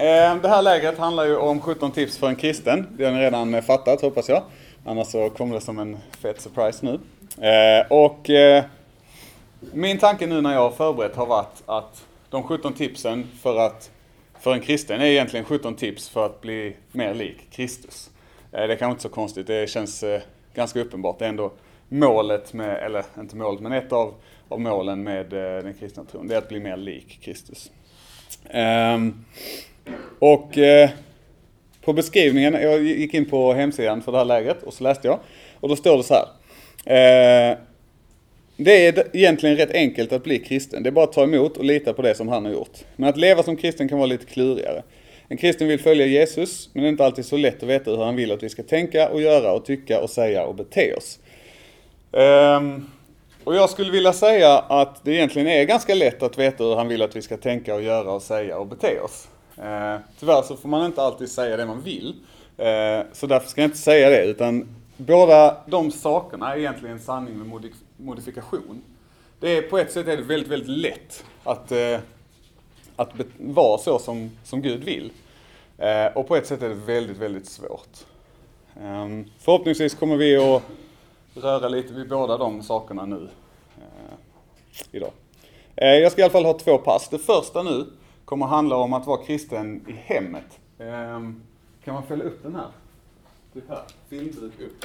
Ehm, det här lägret handlar ju om 17 tips för en kristen. Det har ni redan eh, fattat hoppas jag. Annars så kommer det som en fet surprise nu. Ehm, och eh, min tanke nu när jag har förberett har varit att de 17 tipsen för, att, för en kristen är egentligen 17 tips för att bli mer lik Kristus. Eh, det är kanske inte så konstigt, det känns ganska uppenbart. Det är ändå målet med, eller inte målet, men ett av, av målen med den kristna tron, det är att bli mer lik Kristus. Um, och eh, på beskrivningen, jag gick in på hemsidan för det här lägret och så läste jag. Och då står det så här. Eh, det är egentligen rätt enkelt att bli kristen. Det är bara att ta emot och lita på det som han har gjort. Men att leva som kristen kan vara lite klurigare. En kristen vill följa Jesus, men det är inte alltid så lätt att veta hur han vill att vi ska tänka och göra och tycka och säga och bete oss. Um, och jag skulle vilja säga att det egentligen är ganska lätt att veta hur han vill att vi ska tänka och göra och säga och bete oss. Eh, tyvärr så får man inte alltid säga det man vill. Eh, så därför ska jag inte säga det, utan båda de sakerna är egentligen sanning med modifikation. Det är, på ett sätt är det väldigt, väldigt lätt att, eh, att vara så som, som Gud vill. Eh, och på ett sätt är det väldigt, väldigt svårt. Ehm, förhoppningsvis kommer vi att röra lite vid båda de sakerna nu eh, idag. Eh, jag ska i alla fall ha två pass. Det första nu kommer handla om att vara kristen i hemmet. Ehm, kan man fälla upp den här? Typ här, filmduk upp.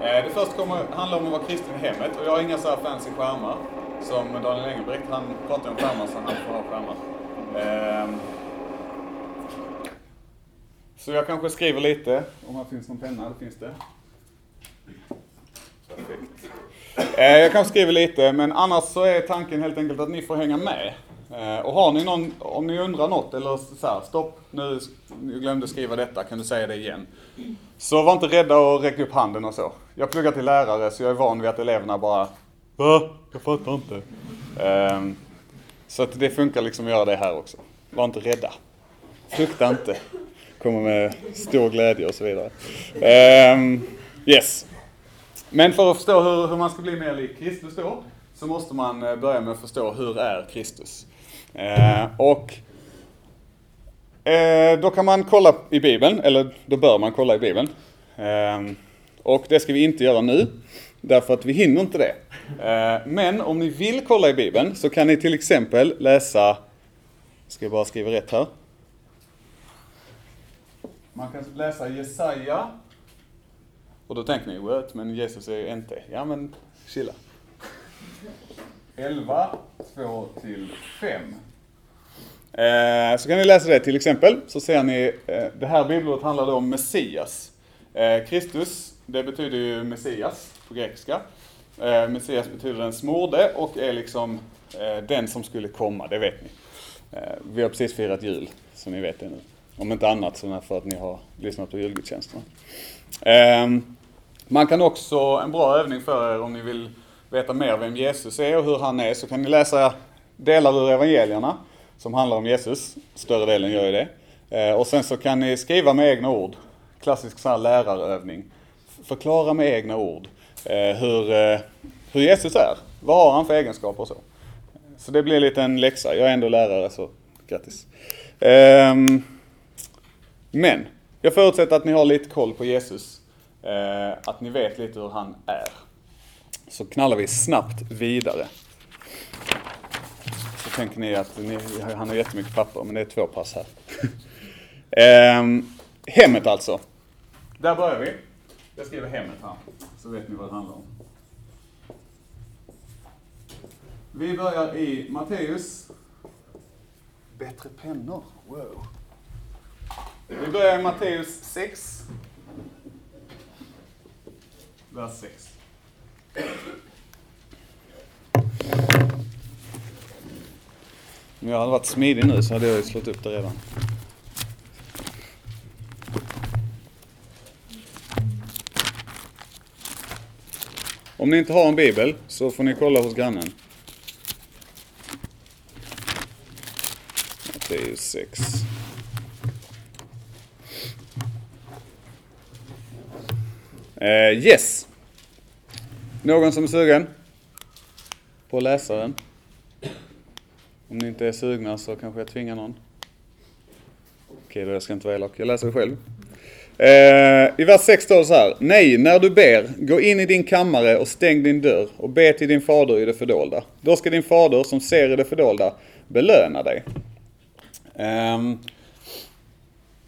Eh, det första kommer handla om att vara kristen i hemmet och jag har inga så här fancy skärmar som Daniel Engelbrekt. Han pratar om skärmar så han får ha skärmar. Ehm, så jag kanske skriver lite, om här finns någon penna, det finns det. Perfekt. Eh, jag kanske skriver lite, men annars så är tanken helt enkelt att ni får hänga med. Eh, och har ni någon, om ni undrar något eller så här, stopp, nu jag glömde skriva detta, kan du säga det igen? Så var inte rädda att räcka upp handen och så. Jag pluggar till lärare så jag är van vid att eleverna bara Va? Jag fattar inte. Um, så att det funkar liksom att göra det här också. Var inte rädda. Frukta inte. Kommer med stor glädje och så vidare. Um, yes. Men för att förstå hur, hur man ska bli mer lik Kristus då, så måste man eh, börja med att förstå hur är Kristus? Eh, och eh, då kan man kolla i Bibeln, eller då bör man kolla i Bibeln. Eh, och det ska vi inte göra nu, därför att vi hinner inte det. Eh, men om ni vill kolla i Bibeln så kan ni till exempel läsa, ska jag bara skriva rätt här. Man kan läsa Jesaja. Och då tänker ni, what? Men Jesus är ju inte. Ja men, chilla. 11, 2 till 5. Eh, så kan ni läsa det till exempel, så ser ni, eh, det här bibelordet handlar då om Messias. Eh, Kristus, det betyder ju Messias på grekiska. Eh, Messias betyder den smorde och är liksom eh, den som skulle komma, det vet ni. Eh, vi har precis firat jul, så ni vet det nu. Om inte annat så för att ni har lyssnat på julgudstjänsterna. Ehm, man kan också, en bra övning för er om ni vill veta mer vem Jesus är och hur han är så kan ni läsa delar ur evangelierna som handlar om Jesus. Större delen gör ju det. Eh, och sen så kan ni skriva med egna ord. Klassisk sån här lärarövning. Förklara med egna ord eh, hur, eh, hur Jesus är. Vad har han för egenskaper och så. Så det blir lite en läxa. Jag är ändå lärare så grattis. Ehm, men jag förutsätter att ni har lite koll på Jesus. Att ni vet lite hur han är så knallar vi snabbt vidare. Så tänker ni att ni, han har jättemycket papper, men det är två pass här. ehm, hemmet alltså. Där börjar vi. Jag skriver hemmet här, så vet ni vad det handlar om. Vi börjar i Matteus. Bättre pennor, wow. Vi börjar i Matteus 6. Vers 6. Om jag hade varit smidig nu så hade jag ju slått upp det redan. Om ni inte har en bibel så får ni kolla hos grannen. Matteus 6. Uh, eh, yes. Någon som är sugen på att läsa den? Om ni inte är sugna så kanske jag tvingar någon. Okej då, jag ska inte vara elak. Jag läser det själv. Eh, I vers 6 står det så här. Nej, när du ber, gå in i din kammare och stäng din dörr och be till din fader i det fördolda. Då ska din fader som ser i det fördolda belöna dig. Eh,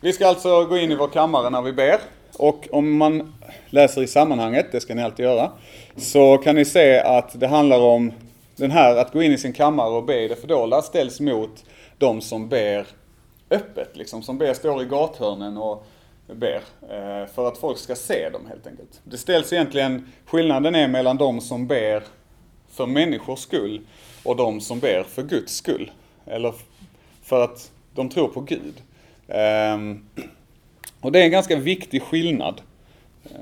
vi ska alltså gå in i vår kammare när vi ber. Och om man läser i sammanhanget, det ska ni alltid göra, så kan ni se att det handlar om den här att gå in i sin kammare och be i det fördolda ställs mot de som ber öppet, liksom som ber, står i gathörnen och ber. Eh, för att folk ska se dem helt enkelt. Det ställs egentligen, skillnaden är mellan de som ber för människors skull och de som ber för Guds skull. Eller för att de tror på Gud. Ehm, och det är en ganska viktig skillnad. Eh,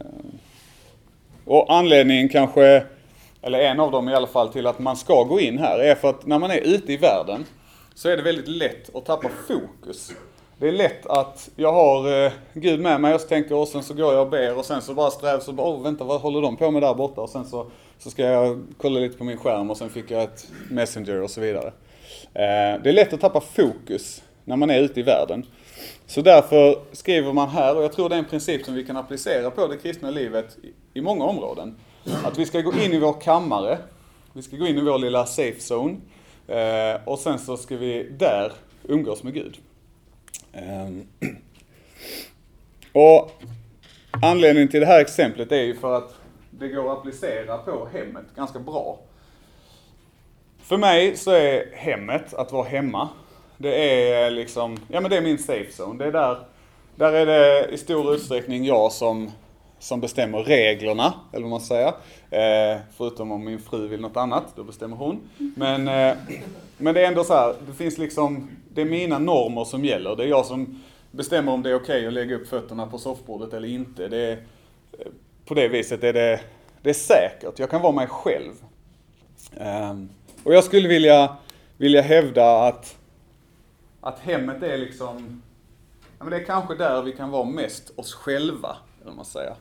och anledningen kanske, eller en av dem i alla fall, till att man ska gå in här är för att när man är ute i världen så är det väldigt lätt att tappa fokus. Det är lätt att jag har eh, Gud med mig och så tänker och sen så går jag och ber och sen så bara strävs och bara, oh, vänta vad håller de på med där borta? Och sen så, så ska jag kolla lite på min skärm och sen fick jag ett Messenger och så vidare. Eh, det är lätt att tappa fokus när man är ute i världen. Så därför skriver man här, och jag tror det är en princip som vi kan applicera på det kristna livet i många områden. Att vi ska gå in i vår kammare, vi ska gå in i vår lilla safe zone eh, och sen så ska vi där umgås med Gud. Ehm, och anledningen till det här exemplet är ju för att det går att applicera på hemmet ganska bra. För mig så är hemmet, att vara hemma, det är liksom, ja men det är min safe zone. Det är där, där är det i stor utsträckning jag som, som bestämmer reglerna, eller vad man säger. Eh, förutom om min fru vill något annat, då bestämmer hon. Men, eh, men det är ändå så här, det finns liksom, det är mina normer som gäller. Det är jag som bestämmer om det är okej okay att lägga upp fötterna på soffbordet eller inte. Det är, eh, på det viset är det, det är säkert. Jag kan vara mig själv. Eh, och jag skulle vilja, vilja hävda att att hemmet är liksom, ja men det är kanske där vi kan vara mest oss själva, eller man säger.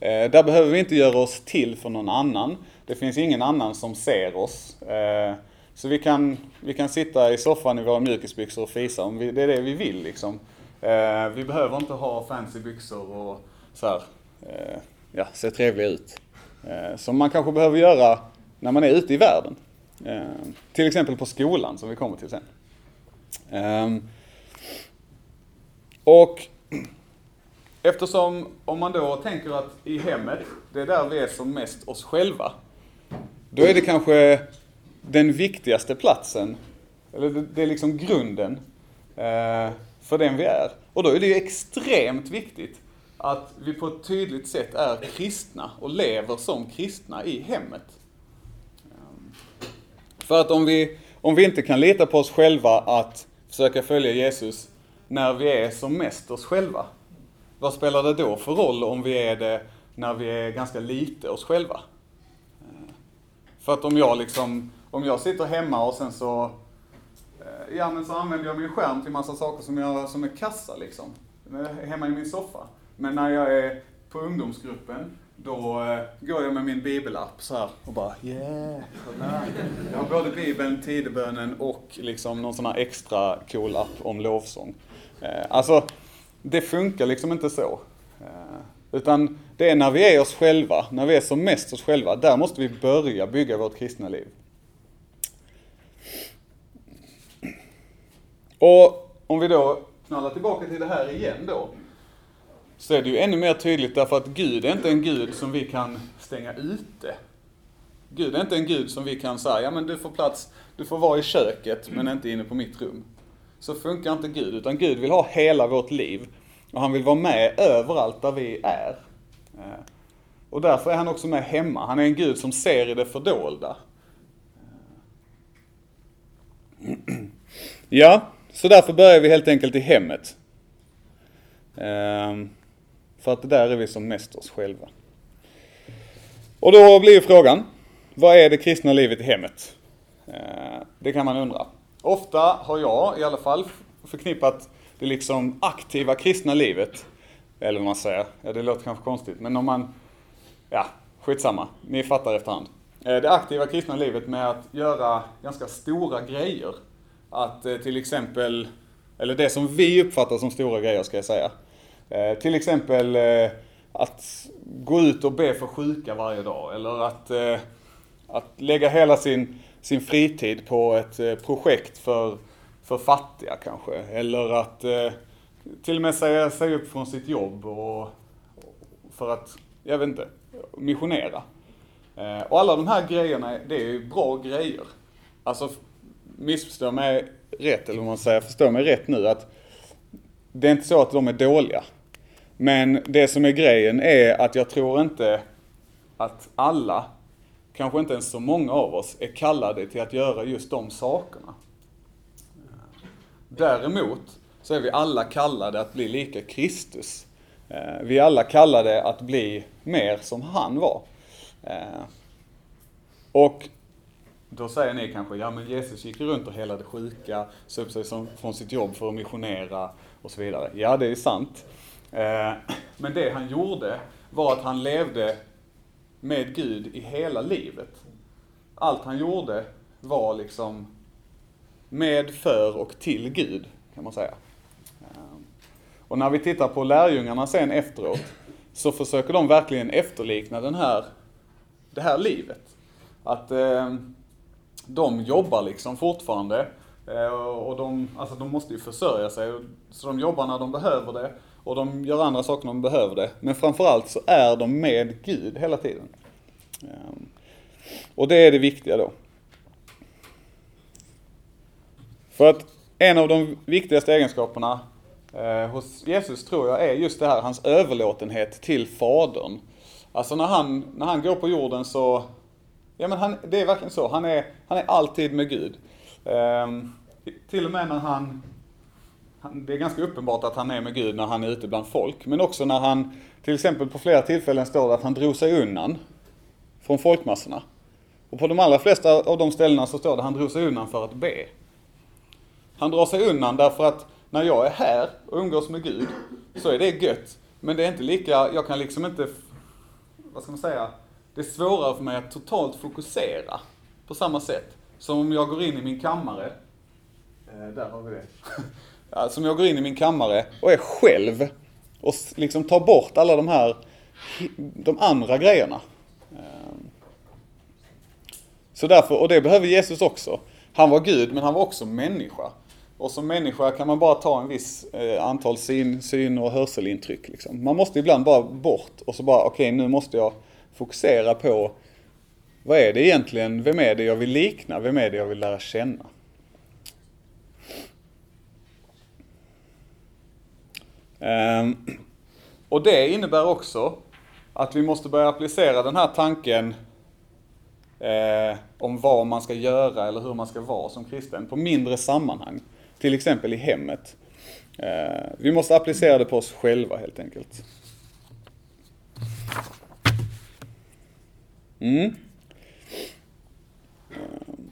Eh, där behöver vi inte göra oss till för någon annan. Det finns ingen annan som ser oss. Eh, så vi kan, vi kan sitta i soffan i våra mjukisbyxor och fisa om vi, det är det vi vill liksom. Eh, vi behöver inte ha fancy byxor och så här, eh, ja, se trevliga ut. Eh, som man kanske behöver göra när man är ute i världen. Eh, till exempel på skolan som vi kommer till sen. Um, och eftersom, om man då tänker att i hemmet, det är där vi är som mest oss själva. Då är det kanske den viktigaste platsen, eller det, är liksom grunden uh, för den vi är. Och då är det ju extremt viktigt att vi på ett tydligt sätt är kristna och lever som kristna i hemmet. Ehm, för att om vi, om vi inte kan lita på oss själva att försöka följa Jesus när vi är som mest oss själva. Vad spelar det då för roll om vi är det när vi är ganska lite oss själva? Eh, för att om jag liksom, om jag sitter hemma och sen så, eh, ja men så använder jag min skärm till massa saker som, jag, som är kassa liksom. Eh, hemma i min soffa. Men när jag är på ungdomsgruppen då eh, går jag med min bibelapp så här och bara yeah. Jag har både bibeln, tidebönen och liksom någon sån här extra cool app om lovsång. Eh, alltså, det funkar liksom inte så. Eh, utan det är när vi är oss själva, när vi är som mest oss själva, där måste vi börja bygga vårt kristna liv. Och om vi då knallar tillbaka till det här igen då så är det ju ännu mer tydligt därför att Gud är inte en Gud som vi kan stänga ute. Gud är inte en Gud som vi kan säga, ja men du får plats, du får vara i köket men inte inne på mitt rum. Så funkar inte Gud, utan Gud vill ha hela vårt liv. Och han vill vara med överallt där vi är. Eh, och därför är han också med hemma. Han är en Gud som ser i det fördolda. Eh. Ja, så därför börjar vi helt enkelt i hemmet. Eh, för att där är vi som mest oss själva. Och då blir frågan, vad är det kristna livet i hemmet? Eh, det kan man undra. Ofta har jag i alla fall förknippat det liksom aktiva kristna livet, eller vad man säger, ja, det låter kanske konstigt, men om man, ja, skitsamma, ni fattar efterhand. Eh, det aktiva kristna livet med att göra ganska stora grejer. Att eh, till exempel Eller det som vi uppfattar som stora grejer ska jag säga. Eh, till exempel eh, att gå ut och be för sjuka varje dag. Eller att, eh, att lägga hela sin, sin fritid på ett eh, projekt för, för fattiga kanske. Eller att eh, till och med säga sig upp från sitt jobb och, för att, jag vet inte, missionera. Eh, och alla de här grejerna, det är ju bra grejer. Alltså, missförstå mig rätt, eller om man säger förstå mig rätt nu, att det är inte så att de är dåliga. Men det som är grejen är att jag tror inte att alla, kanske inte ens så många av oss, är kallade till att göra just de sakerna. Däremot så är vi alla kallade att bli lika Kristus. Eh, vi är alla kallade att bli mer som han var. Eh, och då säger ni kanske, ja men Jesus gick runt och helade sjuka, söp sig från sitt jobb för att missionera och så vidare. Ja, det är sant. Eh, men det han gjorde var att han levde med Gud i hela livet. Allt han gjorde var liksom med, för och till Gud, kan man säga. Eh, och när vi tittar på lärjungarna sen efteråt, så försöker de verkligen efterlikna den här, det här livet. Att eh, de jobbar liksom fortfarande, eh, och de, alltså de måste ju försörja sig, så de jobbar när de behöver det. Och de gör andra saker när de behöver det. Men framförallt så är de med Gud hela tiden. Ehm, och det är det viktiga då. För att en av de viktigaste egenskaperna eh, hos Jesus tror jag är just det här, hans överlåtenhet till Fadern. Alltså när han, när han går på jorden så, ja men han, det är verkligen så, han är, han är alltid med Gud. Ehm, till och med när han det är ganska uppenbart att han är med Gud när han är ute bland folk. Men också när han, till exempel på flera tillfällen står det att han drog sig undan från folkmassorna. Och på de allra flesta av de ställena så står det att han drog sig undan för att be. Han drar sig undan därför att när jag är här och umgås med Gud så är det gött. Men det är inte lika, jag kan liksom inte, vad ska man säga, det är svårare för mig att totalt fokusera på samma sätt. Som om jag går in i min kammare, eh, där har vi det. som jag går in i min kammare och är själv och liksom tar bort alla de här, de andra grejerna. Ehm. Så därför, och det behöver Jesus också. Han var Gud, men han var också människa. Och som människa kan man bara ta en viss eh, antal syn, syn och hörselintryck. Liksom. Man måste ibland bara bort och så bara, okej okay, nu måste jag fokusera på vad är det egentligen, vem är det jag vill likna, vem är det jag vill lära känna? Ehm, och det innebär också att vi måste börja applicera den här tanken eh, om vad man ska göra eller hur man ska vara som kristen på mindre sammanhang. Till exempel i hemmet. Eh, vi måste applicera det på oss själva helt enkelt. Mm. Ehm.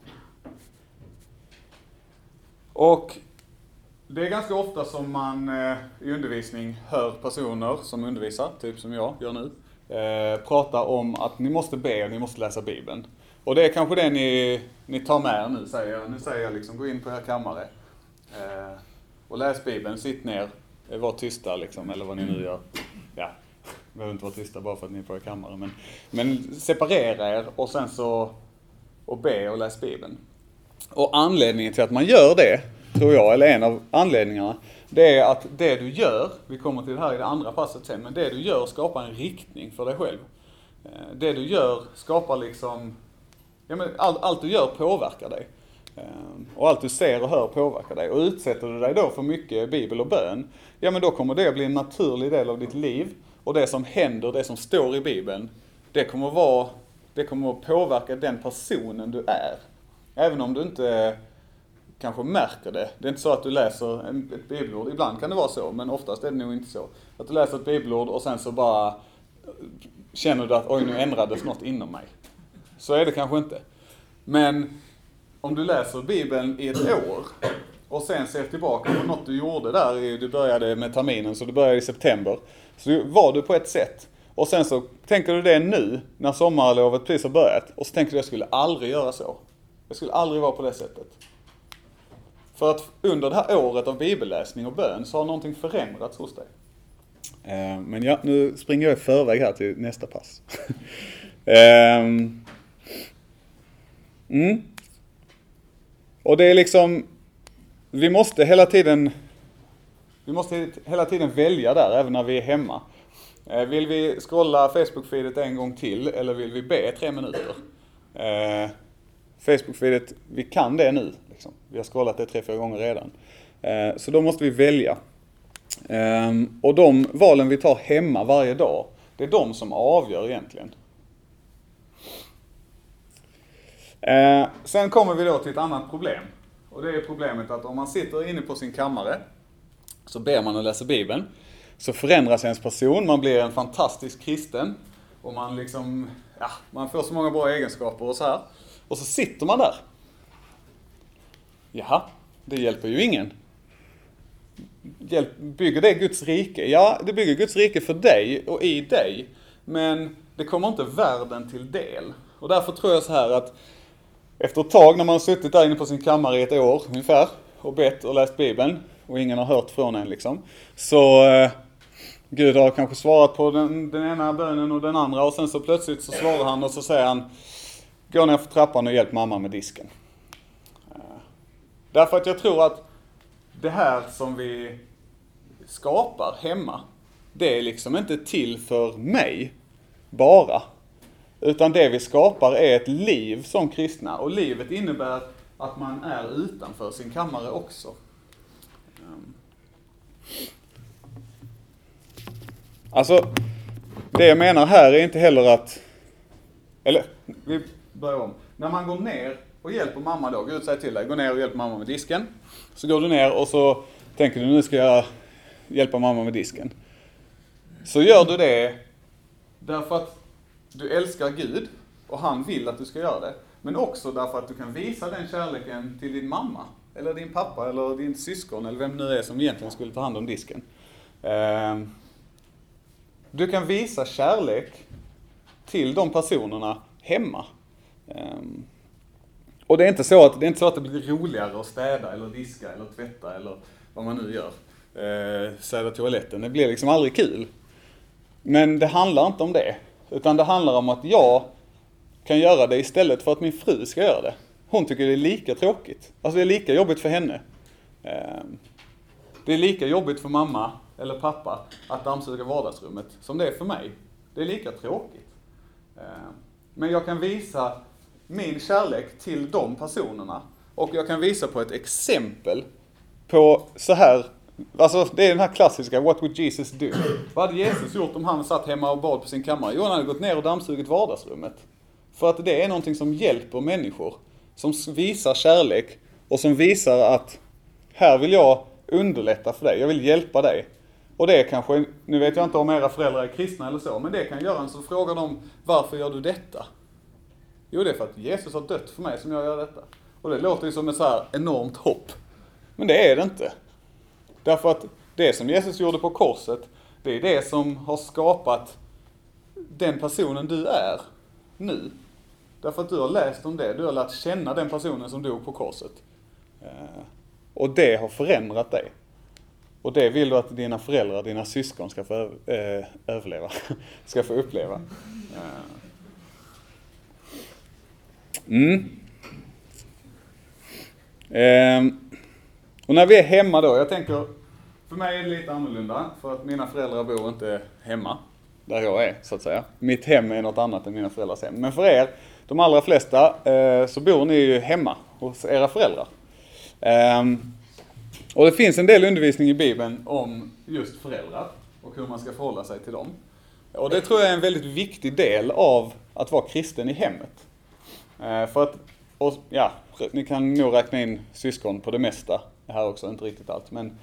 Och det är ganska ofta som man eh, i undervisning hör personer som undervisar, typ som jag gör nu, eh, prata om att ni måste be och ni måste läsa Bibeln. Och det är kanske det ni, ni tar med er nu, säger jag. Nu säger jag liksom, gå in på er kammare eh, och läs Bibeln, sitt ner, var tysta liksom, eller vad ni nu gör. Ja, behöver inte vara tysta bara för att ni är på er kammare, men, men separera er och sen så och be och läs Bibeln. Och anledningen till att man gör det, tror jag, eller en av anledningarna, det är att det du gör, vi kommer till det här i det andra passet sen, men det du gör skapar en riktning för dig själv. Eh, det du gör skapar liksom, ja men all, allt du gör påverkar dig. Eh, och allt du ser och hör påverkar dig. Och utsätter du dig då för mycket bibel och bön, ja men då kommer det bli en naturlig del av ditt liv. Och det som händer, det som står i bibeln, det kommer vara, det kommer att påverka den personen du är. Även om du inte kanske märker det. Det är inte så att du läser ett bibelord, ibland kan det vara så, men oftast är det nog inte så. Att du läser ett bibelord och sen så bara eh, känner du att oj, nu ändrades något inom mig. Så är det kanske inte. Men om du läser Bibeln i ett år och sen ser tillbaka på något du gjorde där, du började med terminen, så du började i september. Så var du på ett sätt. Och sen så tänker du det nu, när sommarlovet precis har börjat. Och så tänker du, jag skulle aldrig göra så. Jag skulle aldrig vara på det sättet. För att under det här året av bibelläsning och bön så har någonting förändrats hos dig. Eh, men ja, nu springer jag i förväg här till nästa pass. Ehm, mm. Och det är liksom, vi måste hela tiden, vi måste hela tiden välja där, även när vi är hemma. Eh, vill vi scrolla Facebook-feedet en gång till eller vill vi be tre minuter? Eh, Facebook-feedet, vi kan det nu. Liksom. Vi har scrollat det tre, fyra gånger redan. Eh, så då måste vi välja. Eh, och de valen vi tar hemma varje dag, det är de som avgör egentligen. Eh, sen kommer vi då till ett annat problem. Och det är problemet att om man sitter inne på sin kammare, så ber man och läser Bibeln, så förändras ens person, man blir en fantastisk kristen. Och man liksom, ja, man får så många bra egenskaper och så här. Och så sitter man där. Jaha, det hjälper ju ingen. Hjälp, bygger det Guds rike? Ja, det bygger Guds rike för dig och i dig. Men det kommer inte världen till del. Och därför tror jag så här att efter ett tag när man har suttit där inne på sin kammare i ett år ungefär och bett och läst Bibeln och ingen har hört från en liksom. Så eh, Gud har kanske svarat på den, den ena bönen och den andra och sen så plötsligt så svarar han och så säger han Gå ner för trappan och hjälp mamma med disken. Därför att jag tror att det här som vi skapar hemma, det är liksom inte till för mig bara. Utan det vi skapar är ett liv som kristna och livet innebär att man är utanför sin kammare också. Ehm. Alltså, det jag menar här är inte heller att, eller vi börjar om. När man går ner och hjälper mamma då, Gud säger till dig, gå ner och hjälp mamma med disken. Så går du ner och så tänker du, nu ska jag hjälpa mamma med disken. Så gör du det därför att du älskar Gud och han vill att du ska göra det. Men också därför att du kan visa den kärleken till din mamma, eller din pappa, eller din syskon, eller vem det nu är som egentligen skulle ta hand om disken. Ehm, du kan visa kärlek till de personerna hemma. Ehm, och det är, inte så att, det är inte så att det blir roligare att städa, eller diska, eller tvätta, eller vad man nu gör. Eh, städa toaletten. Det blir liksom aldrig kul. Men det handlar inte om det. Utan det handlar om att jag kan göra det istället för att min fru ska göra det. Hon tycker det är lika tråkigt. Alltså det är lika jobbigt för henne. Ehm, det är lika jobbigt för mamma eller pappa att dammsuga vardagsrummet som det är för mig. Det är lika tråkigt. Ehm, men jag kan visa min kärlek till de personerna och jag kan visa på ett exempel på så här Alltså det är den här klassiska, what would Jesus do? Vad hade Jesus gjort om han satt hemma och bad på sin kammare? Jo, han hade gått ner och dammsugit vardagsrummet. För att det är någonting som hjälper människor. Som visar kärlek och som visar att här vill jag underlätta för dig, jag vill hjälpa dig. Och det är kanske, nu vet jag inte om era föräldrar är kristna eller så, men det kan göra en så frågar de, varför gör du detta? Jo, det är för att Jesus har dött för mig som jag gör detta. Och det låter ju som ett så här enormt hopp. Men det är det inte. Därför att det som Jesus gjorde på korset, det är det som har skapat den personen du är nu. Därför att du har läst om det, du har lärt känna den personen som dog på korset. Eh, och det har förändrat dig. Och det vill du att dina föräldrar, dina syskon ska få eh, överleva, ska få uppleva. Eh, Mm. Ehm. Och när vi är hemma då, jag tänker, för mig är det lite annorlunda, för att mina föräldrar bor inte hemma, där jag är, så att säga. Mitt hem är något annat än mina föräldrars hem. Men för er, de allra flesta, eh, så bor ni ju hemma hos era föräldrar. Eh, och det finns en del undervisning i Bibeln om just föräldrar och hur man ska förhålla sig till dem. Och det tror jag är en väldigt viktig del av att vara kristen i hemmet. Eh, för att, och, ja, ni kan nog räkna in syskon på det mesta här också, inte riktigt allt. Men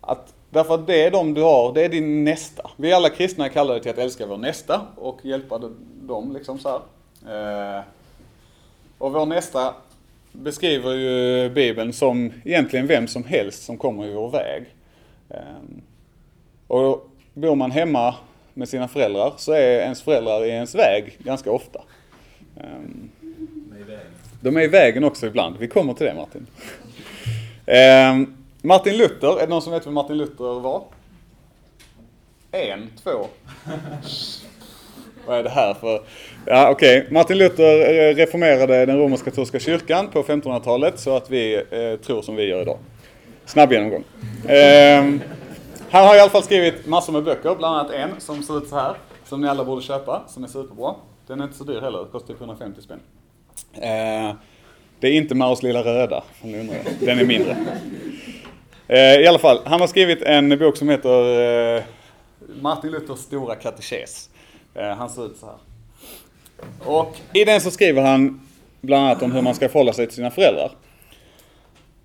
att, därför att det är de du har, det är din nästa. Vi alla kristna är kallade till att älska vår nästa och hjälpa dem liksom så här. Eh, och vår nästa beskriver ju Bibeln som egentligen vem som helst som kommer i vår väg. Eh, och bor man hemma med sina föräldrar så är ens föräldrar i ens väg ganska ofta. De är i vägen också ibland. Vi kommer till det Martin. Eh, Martin Luther, är det någon som vet vem Martin Luther var? En, två. Vad är det här för... Ja, okej. Okay. Martin Luther eh, reformerade den romersk-katolska kyrkan på 1500-talet så att vi eh, tror som vi gör idag. Snabb genomgång. Eh, han har i alla fall skrivit massor med böcker, bland annat en som ser ut så här, som ni alla borde köpa, som är superbra. Den är inte så dyr heller, kostar typ 150 spänn. Eh, det är inte Maos lilla röda, om ni undrar. Den är mindre. Eh, I alla fall, han har skrivit en bok som heter eh, Martin Luthers stora katekes. Eh, han ser ut så här. Och i den så skriver han bland annat om hur man ska förhålla sig till sina föräldrar.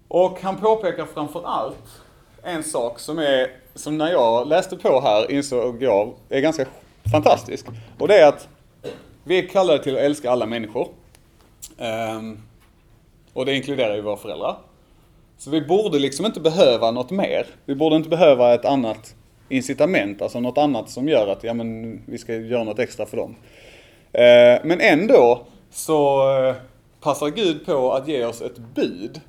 Och han påpekar framförallt en sak som är, som när jag läste på här insåg jag är ganska fantastisk. Och det är att vi är kallade till att älska alla människor. Um, och det inkluderar ju våra föräldrar. Så vi borde liksom inte behöva något mer. Vi borde inte behöva ett annat incitament, alltså något annat som gör att ja, men, vi ska göra något extra för dem. Uh, men ändå så uh, passar Gud på att ge oss ett bud.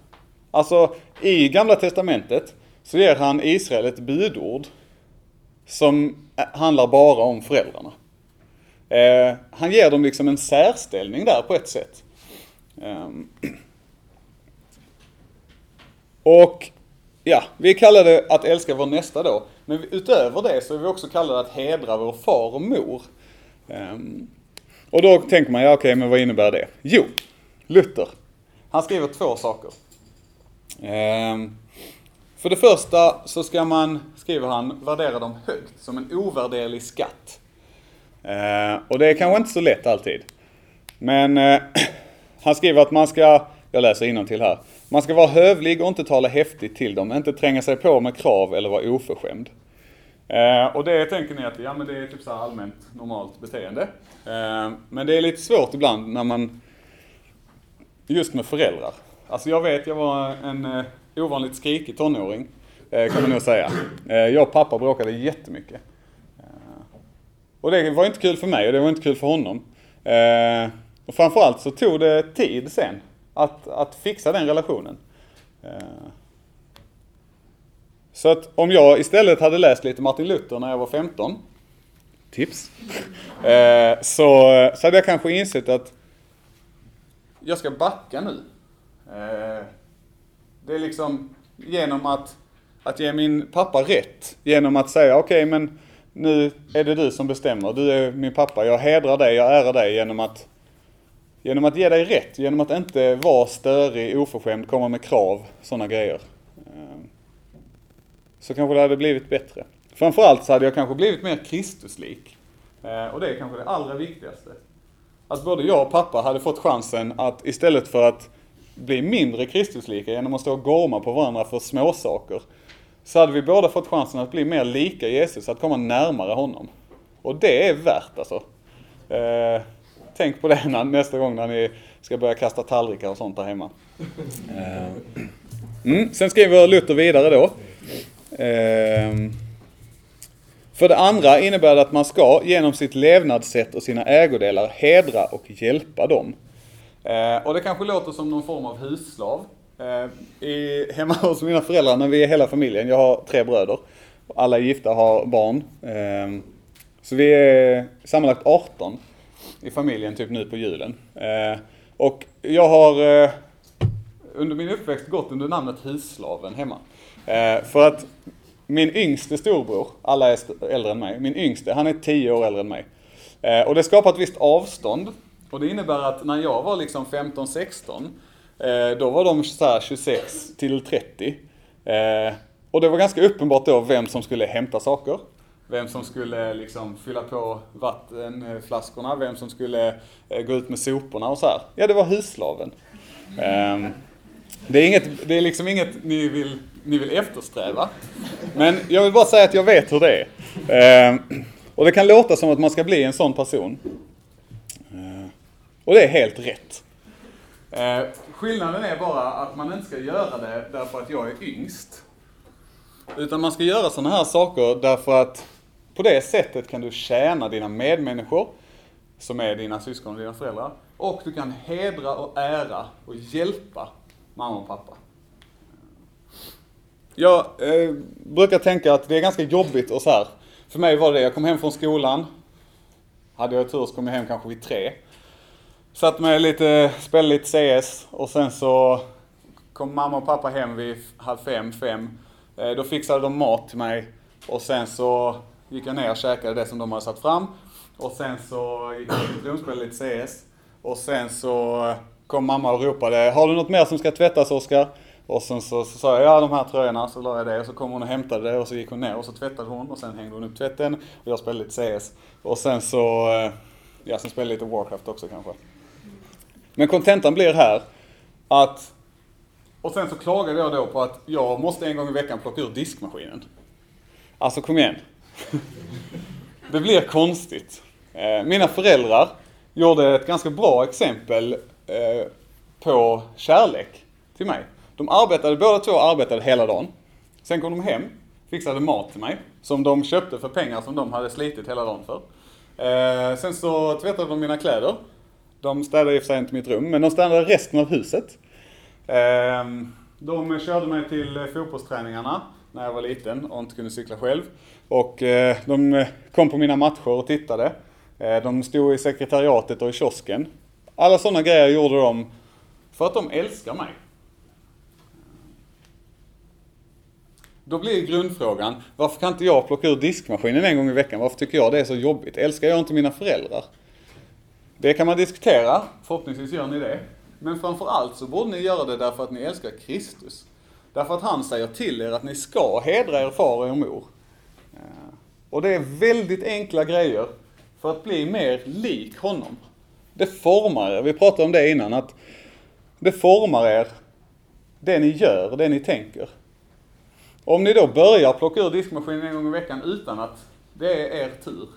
Alltså i Gamla Testamentet så ger han Israel ett budord som eh, handlar bara om föräldrarna. Eh, han ger dem liksom en särställning där på ett sätt. Ehm. Och ja, vi kallar det att älska vår nästa då. Men utöver det så är vi också kallade att hedra vår far och mor. Ehm. Och då tänker man, ja okej, okay, men vad innebär det? Jo, Luther, han skriver två saker. Ehm. För det första så ska man, skriver han, värdera dem högt som en ovärderlig skatt. Eh, och det är kanske inte så lätt alltid. Men eh, han skriver att man ska, jag läser till här. Man ska vara hövlig och inte tala häftigt till dem, inte tränga sig på med krav eller vara oförskämd. Eh, och det tänker ni att ja, men det är typ så allmänt normalt beteende. Eh, men det är lite svårt ibland när man, just med föräldrar. Alltså jag vet, jag var en eh, ovanligt skrikig tonåring, eh, kan man nog säga. Eh, jag och pappa bråkade jättemycket. Eh, och det var inte kul för mig och det var inte kul för honom. Eh, och framförallt så tog det tid sen att, att fixa den relationen. Eh. Så att om jag istället hade läst lite Martin Luther när jag var 15, tips, eh, så, så hade jag kanske insett att jag ska backa nu. Eh, det är liksom genom att, att ge min pappa rätt. Genom att säga okej okay, men nu är det du som bestämmer. Du är min pappa. Jag hedrar dig, jag ärar dig genom att Genom att ge dig rätt, genom att inte vara störig, oförskämd, komma med krav, sådana grejer. Ehm, så kanske det hade blivit bättre. Framförallt så hade jag kanske blivit mer Kristuslik. Eh, och det är kanske det allra viktigaste. Att både jag och pappa hade fått chansen att istället för att bli mindre Kristuslika genom att stå och gorma på varandra för småsaker. Så hade vi båda fått chansen att bli mer lika Jesus, att komma närmare honom. Och det är värt alltså. Eh, Tänk på det när, nästa gång när ni ska börja kasta tallrikar och sånt där hemma. Eh, mm, sen skriver Luther vidare då. Ehm, för det andra innebär det att man ska genom sitt levnadssätt och sina ägodelar hedra och hjälpa dem. Eh, och det kanske låter som någon form av husslav. Eh, I, hemma hos mina föräldrar, när vi är hela familjen, jag har tre bröder. Alla är gifta och har barn. Ehm, så vi är sammanlagt 18 i familjen typ nu på julen. Eh, och jag har eh, under min uppväxt gått under namnet husslaven hemma. Eh, för att min yngste storbror, alla är äldre än mig, min yngste, han är 10 år äldre än mig. Eh, och det skapar ett visst avstånd och det innebär att när jag var liksom 15-16, eh, då var de så 26 till 30. Eh, och det var ganska uppenbart då vem som skulle hämta saker. Vem som skulle liksom fylla på vattenflaskorna, vem som skulle eh, gå ut med soporna och så här. Ja, det var husslaven. Um, ehm, det är, inget, det är liksom inget ni vill, ni vill eftersträva. Men jag vill bara säga att jag vet hur det är. Um, och det kan låta som att man ska bli en sån person. Ehm, och det är helt rätt. Uh, skillnaden är bara att man inte ska göra det därför att jag är yngst. Utan man ska göra sådana här saker därför att på det sättet kan du tjäna dina medmänniskor, som är dina syskon och dina föräldrar. Och du kan hedra och ära och hjälpa mamma och pappa. Jag eh, brukar tänka att det är ganska jobbigt och så här. För mig var det, jag kom hem från skolan. Hade jag tur så kom jag hem kanske vid tre. Satt mig lite, spelade lite CS och sen så kom mamma och pappa hem vid halv fem, fem. Eh, då fixade de mat till mig och sen så gick jag ner och käkade det som de hade satt fram. Och sen så gick jag till rum, spelade lite CS. Och sen så kom mamma och ropade, har du något mer som ska tvättas Oskar? Och sen så, så sa jag, ja de här tröjorna, så la jag det. Och så kom hon och hämtade det och så gick hon ner och så tvättade hon och sen hängde hon upp tvätten. Och jag spelade lite CS. Och sen så, eh, ja sen spelade jag lite Warcraft också kanske. Men kontentan blir här att, och sen så klagade jag då på att jag måste en gång i veckan plocka ur diskmaskinen. Alltså kom igen. Det blir konstigt. Eh, mina föräldrar gjorde ett ganska bra exempel eh, på kärlek till mig. De arbetade, båda två arbetade hela dagen. Sen kom de hem, fixade mat till mig, som de köpte för pengar som de hade slitit hela dagen för. Eh, sen så tvättade de mina kläder. De städade i och för sig inte mitt rum, men de städade resten av huset. Ehm, de körde mig till eh, fotbollsträningarna när jag var liten och inte kunde cykla själv. Och eh, de eh, kom på mina matcher och tittade. Eh, de stod i sekretariatet och i kiosken. Alla sådana grejer gjorde de för att de älskar mig. Då blir grundfrågan, varför kan inte jag plocka ur diskmaskinen en gång i veckan? Varför tycker jag det är så jobbigt? Älskar jag inte mina föräldrar? Det kan man diskutera, förhoppningsvis gör ni det. Men framförallt så borde ni göra det därför att ni älskar Kristus. Därför att han säger till er att ni ska hedra er far och er mor. Eh, och det är väldigt enkla grejer för att bli mer lik honom. Det formar er, vi pratade om det innan, att det formar er, det ni gör, det ni tänker. Om ni då börjar plocka ur diskmaskinen en gång i veckan utan att det är er tur.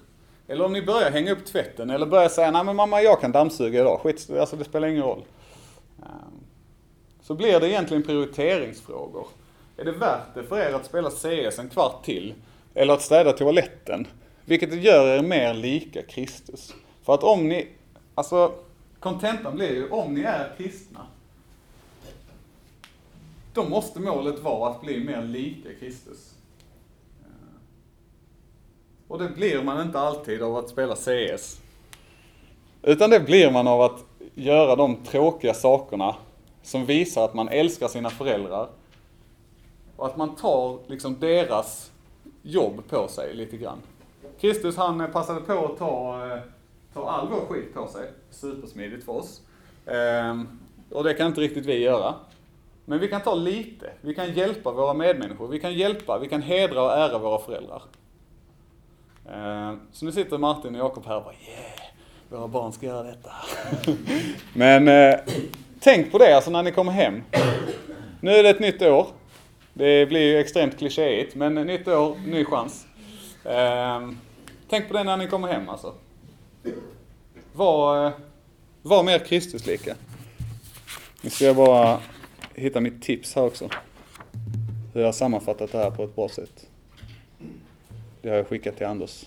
Eller om ni börjar hänga upp tvätten eller börjar säga, nej men mamma jag kan dammsuga idag, skit, alltså det spelar ingen roll. Eh, så blir det egentligen prioriteringsfrågor. Är det värt det för er att spela CS en kvart till? Eller att städa toaletten? Vilket gör er mer lika Kristus. För att om ni, alltså kontentan blir ju, om ni är kristna, då måste målet vara att bli mer lika Kristus. Och det blir man inte alltid av att spela CS. Utan det blir man av att göra de tråkiga sakerna som visar att man älskar sina föräldrar. Och att man tar liksom deras jobb på sig lite grann. Kristus han eh, passade på att ta, eh, ta all vår skit på sig. Supersmidigt för oss. Ehm, och det kan inte riktigt vi göra. Men vi kan ta lite. Vi kan hjälpa våra medmänniskor. Vi kan hjälpa, vi kan hedra och ära våra föräldrar. Ehm, så nu sitter Martin och Jakob här och bara yeah, våra barn ska göra detta. Men eh, tänk på det alltså när ni kommer hem. Nu är det ett nytt år. Det blir ju extremt klichéigt, men nytt år, ny chans. Eh, tänk på det när ni kommer hem alltså. Var, eh, var mer Kristuslika. Nu ska jag bara hitta mitt tips här också. Hur jag har sammanfattat det här på ett bra sätt. Det har jag skickat till Anders.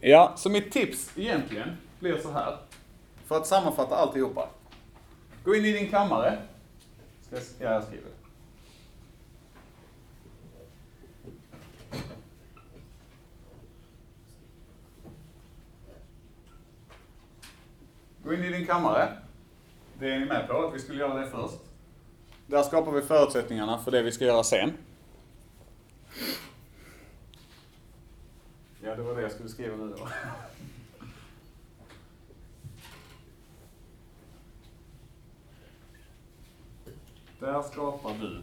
Ja, så mitt tips egentligen blir så här. För att sammanfatta alltihopa. Gå in i din kammare. Ska jag, ja, jag skriver. Gå in i din kammare. Det är ni med på, att vi skulle göra det först. Där skapar vi förutsättningarna för det vi ska göra sen. Ja, det var det jag skulle skriva nu då. Där skapar du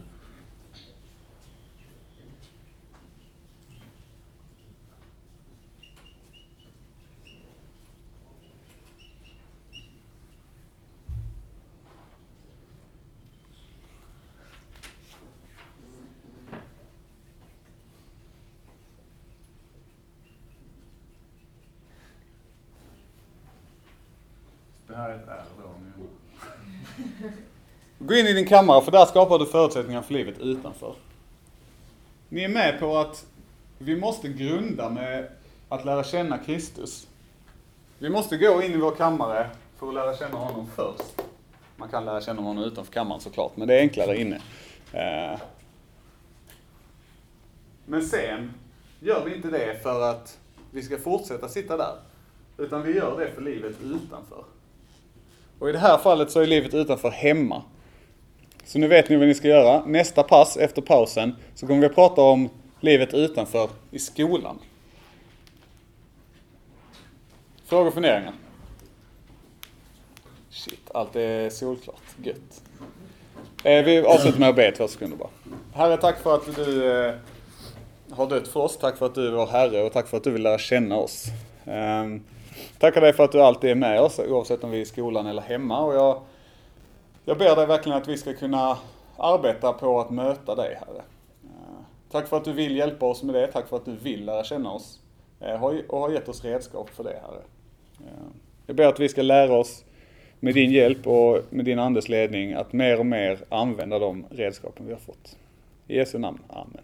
Det här är ett R då. Gå in i din kammare för där skapar du förutsättningar för livet utanför. Ni är med på att vi måste grunda med att lära känna Kristus. Vi måste gå in i vår kammare för att lära känna honom först. Man kan lära känna honom utanför kammaren såklart, men det är enklare inne. Eh. Men sen gör vi inte det för att vi ska fortsätta sitta där. Utan vi gör det för livet utanför. Och i det här fallet så är livet utanför hemma. Så nu vet ni vad ni ska göra. Nästa pass efter pausen så kommer vi att prata om livet utanför i skolan. Frågor och funderingar? Shit, allt är solklart. Gött. Eh, vi avslutar med att be två sekunder bara. Herre, tack för att du eh, har dött för oss. Tack för att du är vår Herre och tack för att du vill lära känna oss. Eh, tackar dig för att du alltid är med oss oavsett om vi är i skolan eller hemma. Och jag, jag ber dig verkligen att vi ska kunna arbeta på att möta dig, Herre. Eh, tack för att du vill hjälpa oss med det. Tack för att du vill lära känna oss. Eh, och har gett oss redskap för det, Herre. Eh, jag ber att vi ska lära oss med din hjälp och med din andes ledning att mer och mer använda de redskapen vi har fått. I Jesu namn. Amen.